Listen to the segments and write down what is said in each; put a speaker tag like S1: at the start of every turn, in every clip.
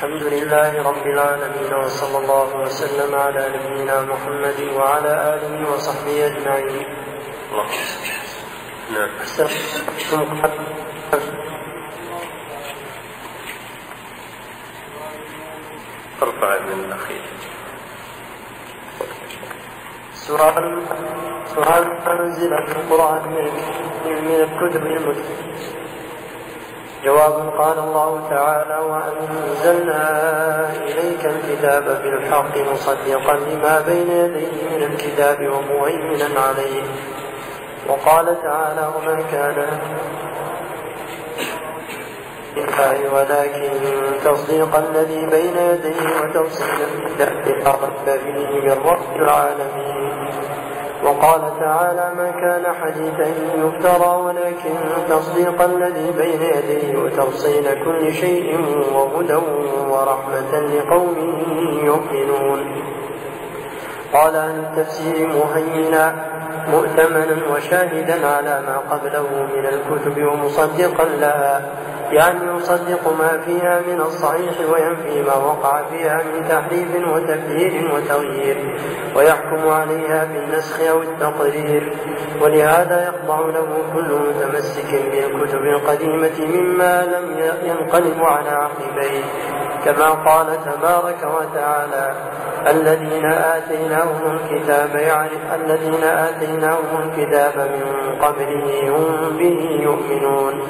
S1: الحمد لله رب العالمين وصلى الله وسلم على نبينا محمد وعلى آله وصحبه أجمعين.
S2: الله نعم ارفع من الأخير
S1: سؤال سؤال منزل القرآن من من الكتب المسلمة جواب قال الله تعالى وأنزلنا إليك الكتاب بالحق مصدقا لما بين يديه من الكتاب ومهيمنا عليه. وقال تعالى وما كان الله ولكن تصديق الذي بين يديه وتفصيل الكتاب فيه من رب العالمين. وقال تعالى ما كان حديثا يفترى ولكن تصديق الذي بين يديه وتفصيل كل شيء وهدى ورحمة لقوم يؤمنون. قال عن التفسير مهينا مؤتمنا وشاهدا على ما قبله من الكتب ومصدقا لها. يعني يصدق ما فيها من الصحيح وينفي ما وقع فيها من تحريف وتبديل وتغيير ويحكم عليها بالنسخ أو التقرير. ولهذا يخضع له كل متمسك بالكتب القديمة مما لم ينقلب على عقبيه. كما قال تبارك وتعالى الذين آتيناهم الكتاب يعرف الذين آتيناهم الكتاب من قبله هم به يؤمنون.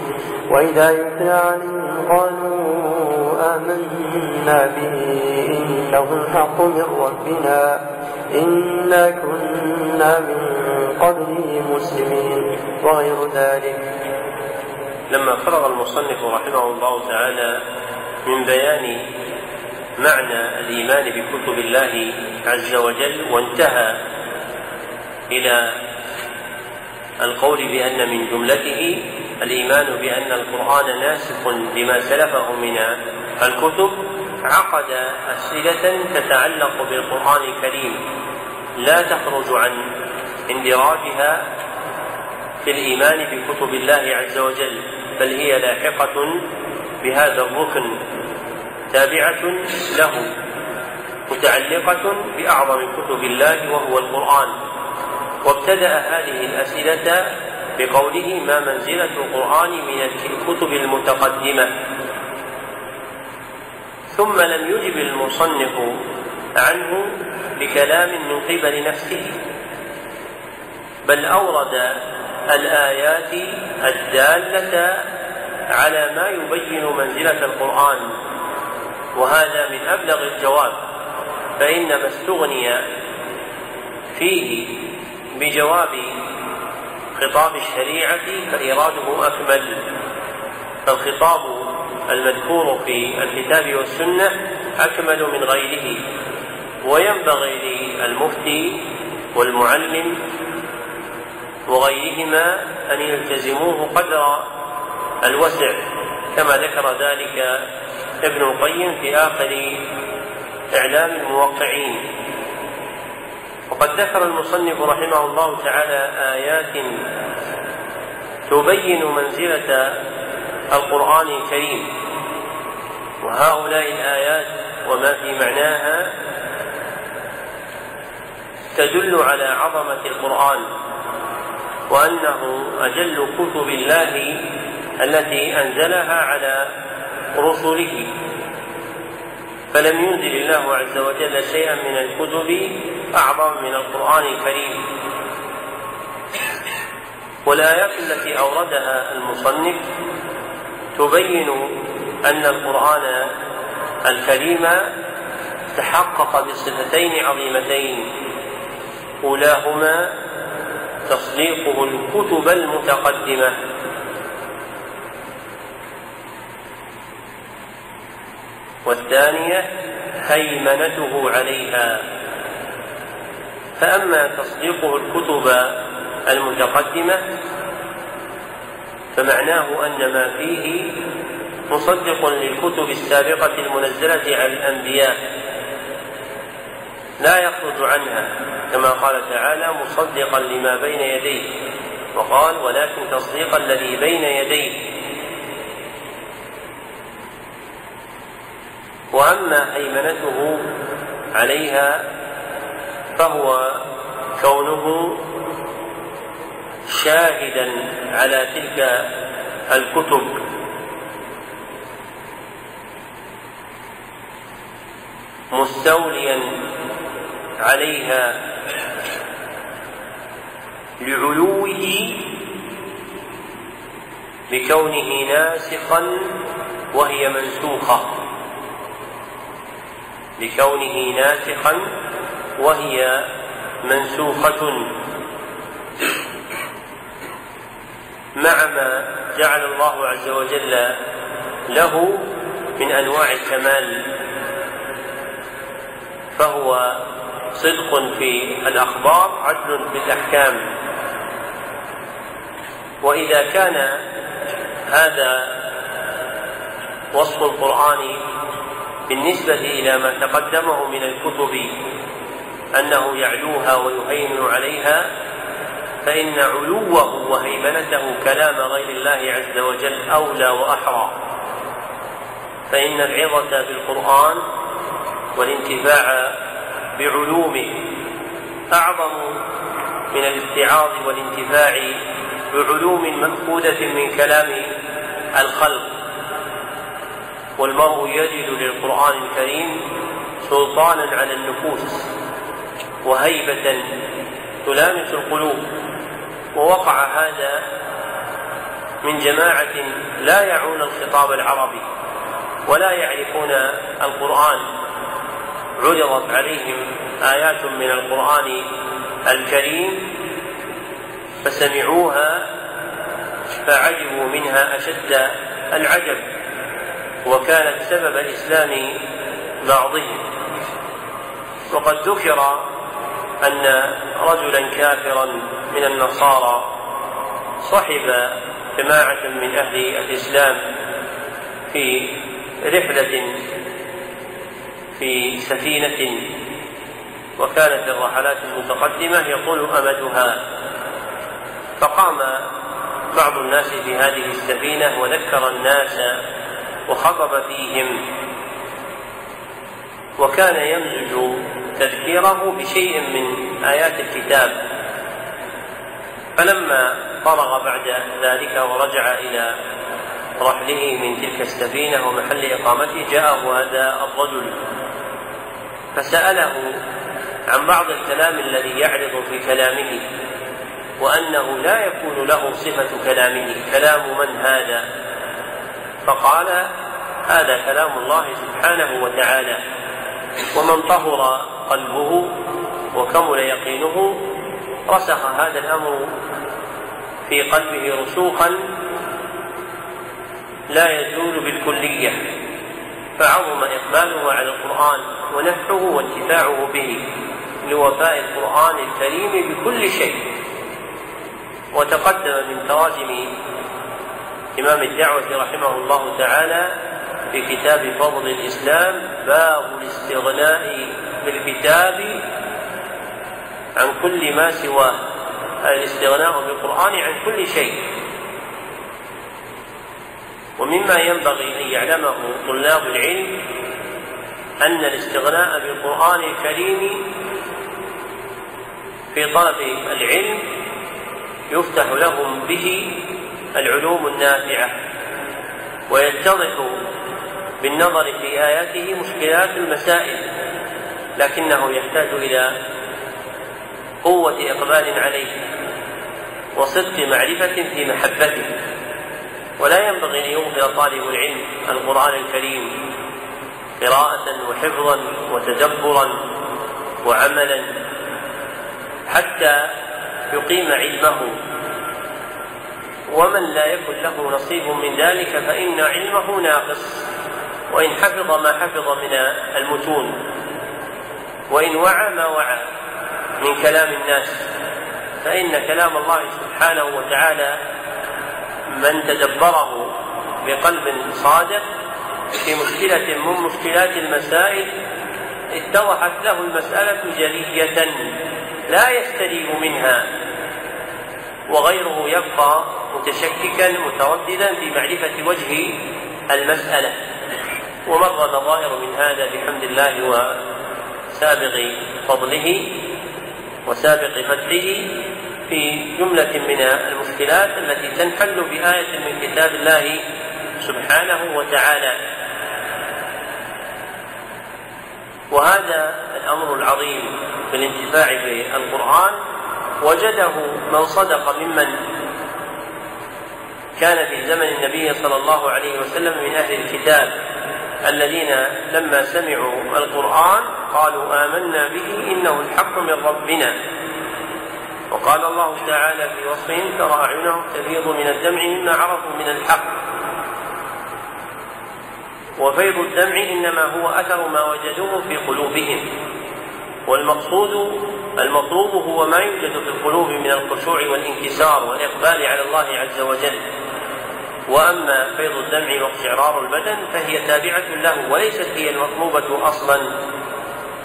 S1: وإذا يتلى عليهم قالوا آمنا به إنه الحق من ربنا إنا كنا من قبله مسلمين وغير ذلك.
S2: لما فرغ المصنف رحمه الله تعالى من بيان معنى الإيمان بكتب الله عز وجل وانتهى إلى القول بأن من جملته الإيمان بأن القرآن ناسخ لما سلفه من الكتب عقد أسئلة تتعلق بالقرآن الكريم لا تخرج عن اندراجها في الإيمان بكتب الله عز وجل بل هي لاحقة بهذا الركن. تابعة له متعلقة بأعظم كتب الله وهو القرآن. وابتدأ هذه الأسئلة بقوله ما منزلة القرآن من الكتب المتقدمة. ثم لم يجب المصنف عنه بكلام من قبل نفسه بل أورد الآيات الدالة على ما يبين منزلة القرآن وهذا من أبلغ الجواب فإنما استغني فيه بجواب خطاب الشريعة فإراده أكمل. فالخطاب المذكور في الكتاب والسنة أكمل من غيره وينبغي للمفتي والمعلم وغيرهما أن يلتزموه قدر الوسع كما ذكر ذلك ابن القيم في آخر إعلام الموقعين. وقد ذكر المصنف رحمه الله تعالى آيات تبين منزلة القرآن الكريم. وهؤلاء الآيات وما في معناها تدل على عظمة القرآن وأنه أجل كتب الله التي أنزلها على رسله. فلم ينزل الله عز وجل شيئا من الكتب أعظم من القرآن الكريم. والآيات التي أوردها المصنف تبين أن القرآن الكريم تحقق بصفتين عظيمتين. أولاهما تصديقه الكتب المتقدمة. والثانية هيمنته عليها. فأما تصديقه الكتب المتقدمة فمعناه أن ما فيه مصدق للكتب السابقة المنزلة على الأنبياء. لا يخرج عنها كما قال تعالى مصدقا لما بين يديه. وقال ولكن تصديق الذي بين يديه. وأما هيمنته عليها فهو كونه شاهدا على تلك الكتب. مستوليا عليها لعلوه بكونه ناسخا وهي منسوخة. بكونه ناسخا وهي منسوخة. مع ما جعل الله عز وجل له من أنواع الكمال فهو صدق في الأخبار عدل في الأحكام. وإذا كان هذا وصف القرآن بالنسبة إلى ما تقدمه من الكتب أنه يعلوها ويهيمن عليها فإن علوه وهيمنته كلام غير الله عز وجل أولى وأحرى. فإن العظة بالقرآن والانتفاع بعلومه أعظم من الاتعاظ والانتفاع بعلوم مأخوذة من كلام الخلق. والمرء يجد للقرآن الكريم سلطانا على النفوس. وهيبة تلامس القلوب. ووقع هذا من جماعة لا يعون الخطاب العربي ولا يعرفون القرآن. عرضت عليهم آيات من القرآن الكريم فسمعوها فعجبوا منها أشد العجب وكانت سبب إسلام بعضهم. وقد ذكر أن رجلا كافرا من النصارى صحب جماعة من أهل الإسلام في رحلة في سفينة وكانت الرحلات المتقدمة يطول أمدها. فقام بعض الناس في هذه السفينة وذكر الناس وخطب فيهم. وكان يمزج تذكيره بشيء من آيات الكتاب. فلما فرغ بعد ذلك ورجع إلى رحله من تلك السفينة ومحل إقامته جاءه هذا الرجل فسأله عن بعض الكلام الذي يعرض في كلامه وأنه لا يكون له صفة كلامه كلام من هذا؟ فقال هذا كلام الله سبحانه وتعالى ومن طهر قلبه وكمل يقينه رسخ هذا الأمر في قلبه رسوخا لا يزول بالكلية فعظم إقباله على القرآن ونفعه وانتفاعه به لوفاء القرآن الكريم بكل شيء. وتقدم من تراجم إمام الدعوة رحمه الله تعالى في كتاب فضل الإسلام باب الاستغناء بالكتاب عن كل ما سواه الاستغناء بالقرآن عن كل شيء. ومما ينبغي أن يعلمه طلاب العلم أن الاستغناء بالقرآن الكريم في طلب العلم يفتح لهم به العلوم النافعة ويتضح بالنظر في آياته مشكلات المسائل. لكنه يحتاج إلى قوة إقبال عليه وصدق معرفة في محبته. ولا ينبغي أن يغفل طالب العلم القرآن الكريم قراءة وحفظا وتدبرا وعملا حتى يقيم علمه. ومن لا يكن له نصيب من ذلك فإن علمه ناقص وإن حفظ ما حفظ من المتون. وإن وعى ما وعى من كلام الناس فإن كلام الله سبحانه وتعالى من تدبره بقلب صادق في مشكلة من مشكلات المسائل اتضحت له المسألة جلية لا يستريب منها وغيره يبقى متشككا مترددا في معرفة وجه المسألة. ومر نظائر من هذا بحمد الله وسابق فضله وسابق فتحه في جملة من المشكلات التي تنحل بآية من كتاب الله سبحانه وتعالى. وهذا الأمر العظيم في الانتفاع بالقرآن وجده من صدق ممن كان في زمن النبي صلى الله عليه وسلم من أهل الكتاب. الذين لما سمعوا القرآن قالوا آمنا به إنه الحق من ربنا. وقال الله تعالى في وصفهم ترى أعينهم تفيض من الدمع مما عرفوا من الحق. وفيض الدمع إنما هو أثر ما وجدوه في قلوبهم. والمقصود المطلوب هو ما يوجد في القلوب من الخشوع والانكسار والإقبال على الله عز وجل. وأما فيض الدمع واقشعرار البدن فهي تابعة له وليست هي المطلوبة أصلا.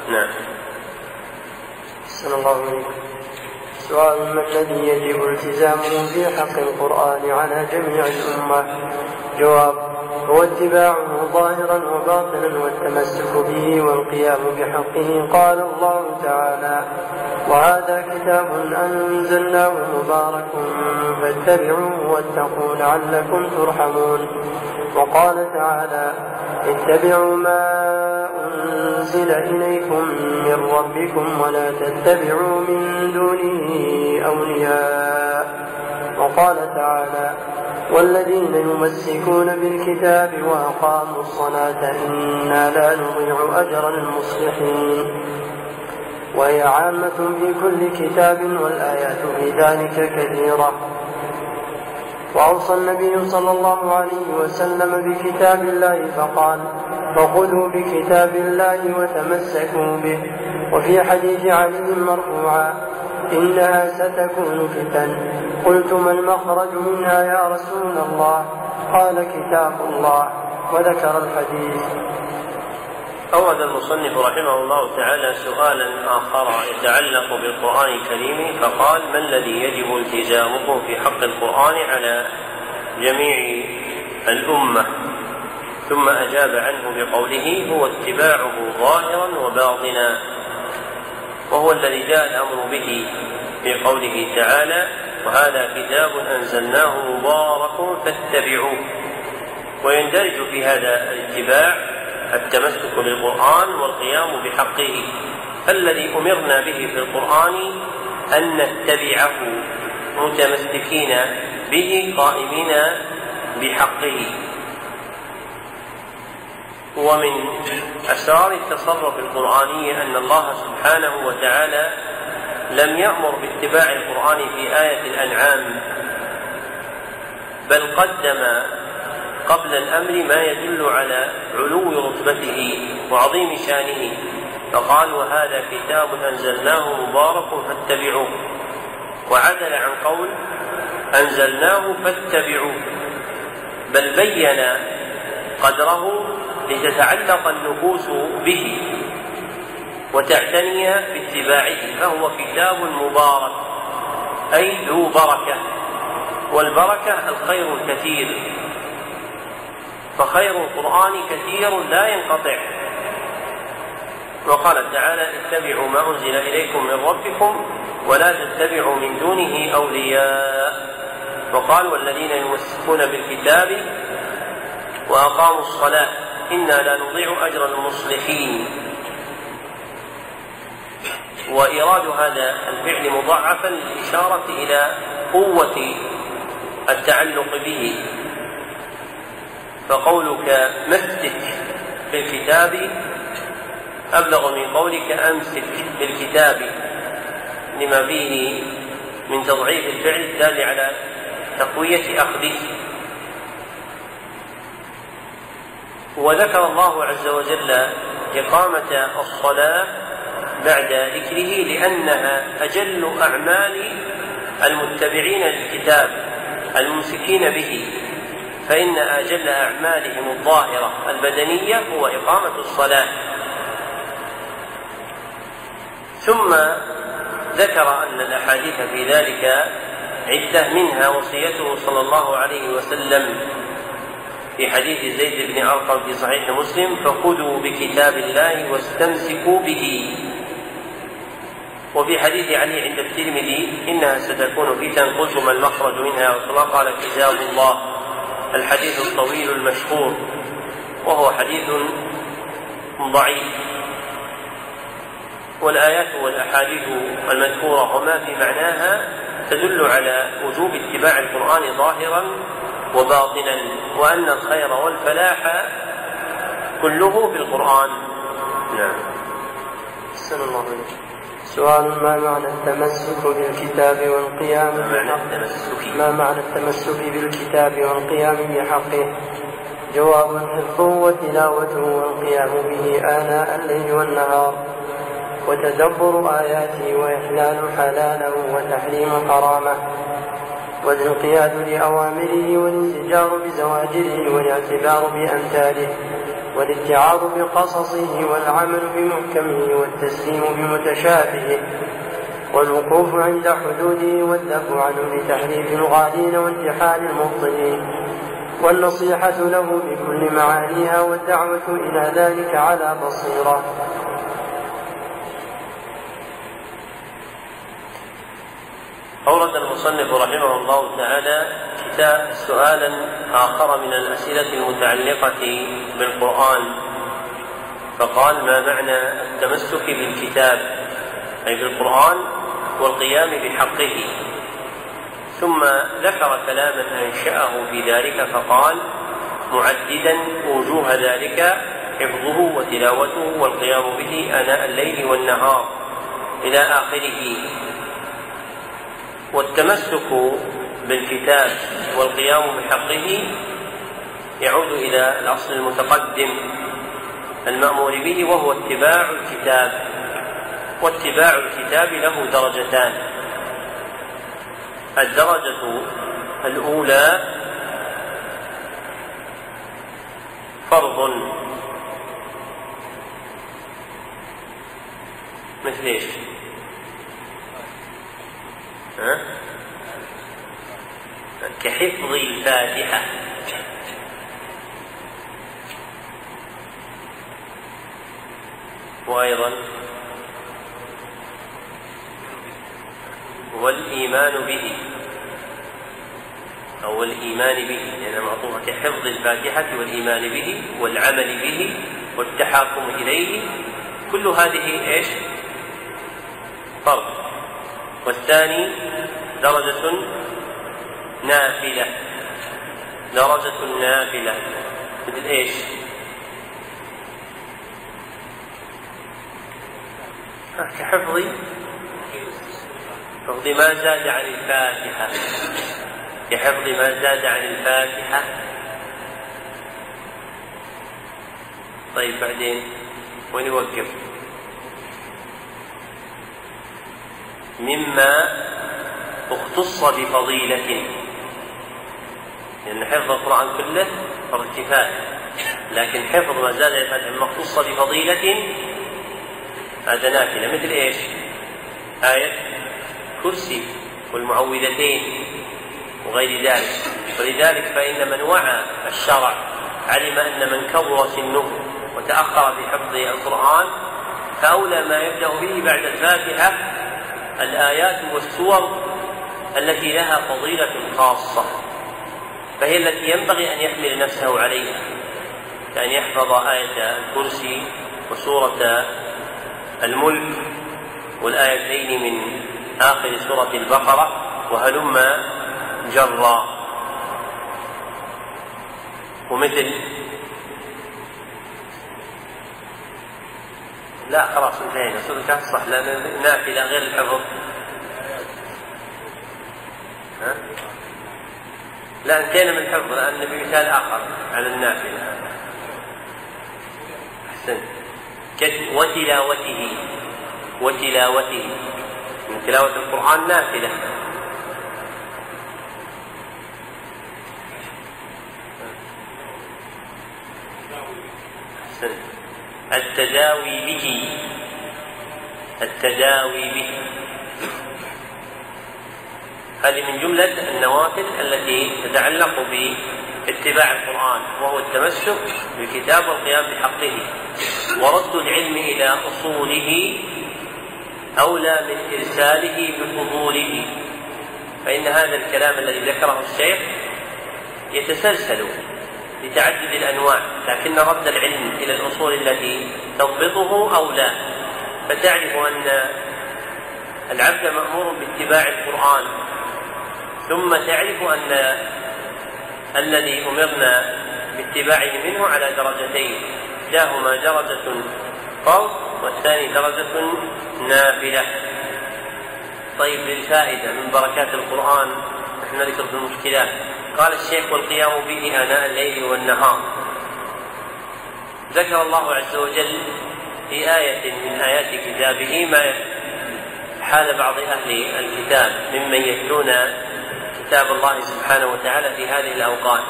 S2: نعم.
S1: صلى الله عليه سؤال ما الذي يجب التزامه في حق القرآن على جميع الأمة؟ جواب هو اتباعه ظاهرا وباطنا والتمسك به والقيام بحقه. قال الله تعالى وهذا كتاب أنزلناه مبارك فاتبعوه واتقوا لعلكم ترحمون. وقال تعالى اتبعوا ما أنزل إليكم من ربكم ولا تتبعوا من دونه أولياء. وقال تعالى والذين يمسكون بالكتاب وأقاموا الصلاة إنا لا نضيع أجر المصلحين. وهي عامة في كل كتاب والآيات في ذلك كثيرة. وأوصى النبي صلى الله عليه وسلم بكتاب الله فقال فخذوا بكتاب الله وتمسكوا به. وفي حديث علي مرفوعا إنها ستكون فتن. قلت ما المخرج منها يا رسول الله؟ قال كتاب الله. وذكر الحديث.
S2: أورد المصنف رحمه الله تعالى سؤالا آخر يتعلق بالقرآن الكريم فقال ما الذي يجب التزامه في حق القرآن على جميع الأمة؟ ثم أجاب عنه بقوله هو اتباعه ظاهرا وباطنا. وهو الذي جاء الأمر به في قوله تعالى وهذا كتاب أنزلناه مبارك فاتبعوه. ويندرج في هذا الاتباع التمسك بالقرآن والقيام بحقه. الذي أمرنا به في القرآن أن نتبعه متمسكين به قائمين بحقه. ومن أسرار التصرف القرآني أن الله سبحانه وتعالى لم يأمر باتباع القرآن في آية الأنعام بل قدم قبل الأمر ما يدل على علو رتبته وعظيم شأنه فقال وهذا كتاب أنزلناه مبارك فاتبعوه وعدل عن قول أنزلناه فاتبعوه بل بين قدره لتتعلق النفوس به وتعتني باتباعه فهو كتاب مبارك؟ أي ذو بركة. والبركة الخير الكثير فخير القرآن كثير لا ينقطع. وقال تعالى اتبعوا ما أنزل إليكم من ربكم ولا تتبعوا من دونه أولياء. وقال والذين يمسكون بالكتاب وأقاموا الصلاة. إنا لا نضيع أجر المصلحين. وإيراد هذا الفعل مضاعفا للإشارة إلى قوة التعلق به. فقولك مسك بالكتاب أبلغ من قولك أمسك بالكتاب. لما فيه من تضعيف الفعل الدال على تقوية أخذه. وذكر الله عز وجل إقامة الصلاة بعد ذكره لأنها أجل أعمال المتبعين للكتاب الممسكين به فإن أجل أعمالهم الظاهرة البدنية هو إقامة الصلاة. ثم ذكر أن الأحاديث في ذلك عدة منها وصيته صلى الله عليه وسلم. في حديث زيد بن أرقم في صحيح مسلم فخذوا بكتاب الله واستمسكوا به. وفي حديث علي عند الترمذي إنها ستكون فتن قلت ما المخرج منها وصلى قال كتاب الله الحديث الطويل المشهور وهو حديث ضعيف. والآيات والأحاديث المذكورة وما في معناها تدل على وجوب اتباع القرآن ظاهرا وباطنا وأن الخير والفلاح كله في القرآن. نعم.
S1: أحسن الله عليك سؤال ما معنى التمسك بالكتاب والقيام
S2: ما معنى التمسك؟
S1: ما معنى التمسك بالكتاب والقيام بحقه؟ جواب حفظه وتلاوته والقيام به آناء الليل والنهار وتدبر آياته وإحلال حلاله وتحريم حرامه والانقياد لأوامره والانزجار بزواجره والاعتبار بأمثاله والاتعاظ بقصصه والعمل بمحكمه والتسليم بمتشابهه والوقوف عند حدوده والذب عنه لتحريف الغالين وانتحال المبطلين والنصيحة له بكل معانيها والدعوة إلى ذلك على بصيرة
S2: أورد المصنف رحمه الله تعالى كتاب سؤالا آخر من الأسئلة المتعلقة بالقرآن. فقال ما معنى التمسك بالكتاب؟ أي بالقرآن والقيام بحقه. ثم ذكر كلاما أنشأه في ذلك فقال معددا وجوه ذلك حفظه وتلاوته والقيام به آناء الليل والنهار إلى آخره. والتمسك بالكتاب والقيام بحقه يعود إلى الأصل المتقدم المأمور به وهو اتباع الكتاب واتباع الكتاب له درجتان الدرجة الأولى فرض مثل إيش؟ كحفظ الفاتحة. وأيضا والإيمان به. أو الإيمان به. لأنها معطوفة كحفظ الفاتحة والإيمان به والعمل به والتحاكم إليه. كل هذه إيش؟ والثاني درجة نافلة. درجة نافلة. مثل إيش؟ كحفظ حفظ ما زاد عن الفاتحة. كحفظ ما زاد عن الفاتحة. طيب بعدين وين يوقف؟ مما اختص بفضيلة. لأن حفظ القرآن كله فرض كفاية. لكن حفظ ما زاد مما اختص بفضيلة هذا نافلة. مثل إيش؟ آية كرسي والمعوذتين وغير ذلك. ولذلك فإن من وعى الشرع علم أن من كبر سنه وتأخر في حفظ القرآن فأولى ما يبدأ به بعد الفاتحة الآيات والسور التي لها فضيلة خاصة فهي التي ينبغي أن يحمل نفسه عليها كأن يحفظ آية الكرسي وسورة الملك والآيتين من آخر سورة البقرة وهلم جرا. ومثل لا خلاص انتهينا. سورة الكهف صح لأن نافلة غير الحفظ. ها؟ لا انتهينا من الحفظ لأن نبي مثال آخر على النافلة. أحسنت وتلاوته وتلاوته. من تلاوة القرآن نافلة. أحسنت التداوي به. التداوي به. هذه من جملة النوافل التي تتعلق اتباع القرآن وهو التمسك بالكتاب والقيام بحقه ورد العلم إلى أصوله أولى من إرساله بفضوله. فإن هذا الكلام الذي ذكره الشيخ يتسلسل لتعدد الأنواع لكن رد العلم إلى الأصول التي تضبطه أولى فتعرف أن العبد مأمور باتباع القرآن ثم تعرف أن الذي أمرنا باتباعه منه على درجتين إحداهما درجة فرض والثاني درجة نافلة. طيب للفائدة من بركات القرآن نحن نذكر في المشكلات. قال الشيخ والقيام به آناء الليل والنهار. ذكر الله عز وجل في آية من آيات كتابه ما حال بعض أهل الكتاب ممن يتلون كتاب الله سبحانه وتعالى في هذه الأوقات.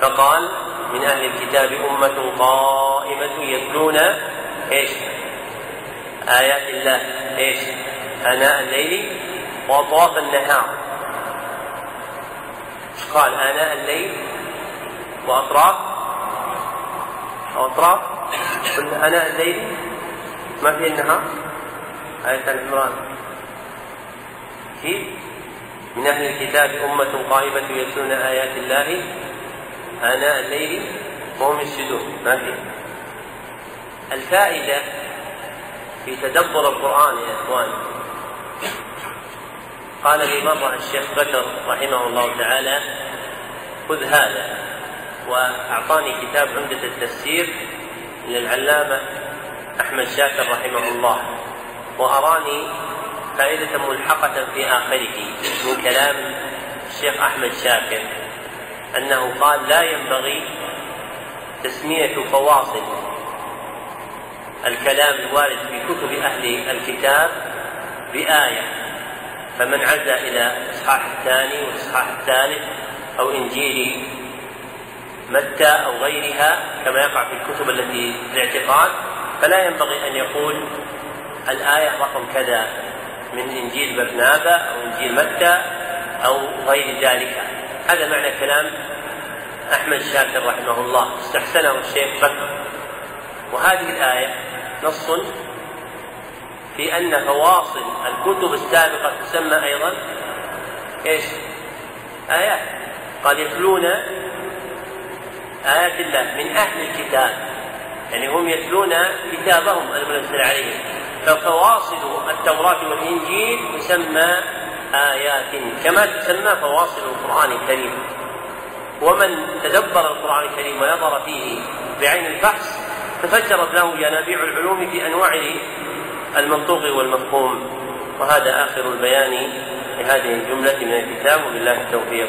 S2: فقال من أهل الكتاب أمة قائمة يتلون إيش؟ آيات الله. إيش؟ آناء الليل وأطراف النهار. قال آناء الليل وأطراف أو أطراف. قلنا آناء الليل ما في النهار؟ آية العمران كيف من أهل الكتاب أمة قائمة يتلون آيات الله آناء الليل وهم يسجدون. ما في الفائدة في تدبر القرآن يا إخوان. قال لي مرة الشيخ بكر رحمه الله تعالى خذ هذا وأعطاني كتاب عمدة التفسير للعلامة أحمد شاكر رحمه الله وأراني فائدة ملحقة في آخره من كلام الشيخ أحمد شاكر أنه قال لا ينبغي تسمية فواصل الكلام الوارد في كتب أهل الكتاب بآية فمن عزى إلى الإصحاح الثاني والإصحاح الثالث أو إنجيل متى أو غيرها كما يقع في الكتب التي في الاعتقاد. فلا ينبغي أن يقول الآية رقم كذا من إنجيل برنابا أو إنجيل متى أو غير ذلك. هذا معنى كلام أحمد شاكر رحمه الله. استحسنه الشيخ بكر. وهذه الآية نص في أن فواصل الكتب السابقة تسمى أيضا إيش؟ آيات. قال يتلون آيات الله من أهل الكتاب. يعني هم يتلون كتابهم المنزل عليهم. ففواصل التوراة والإنجيل تسمى آيات. كما تسمى فواصل القرآن الكريم. ومن تدبر القرآن الكريم ونظر فيه بعين البحث تفجرت له ينابيع العلوم في أنواع المنطوق والمفهوم. وهذا آخر البيان لهذه الجملة من الكتاب. وبالله التوفيق.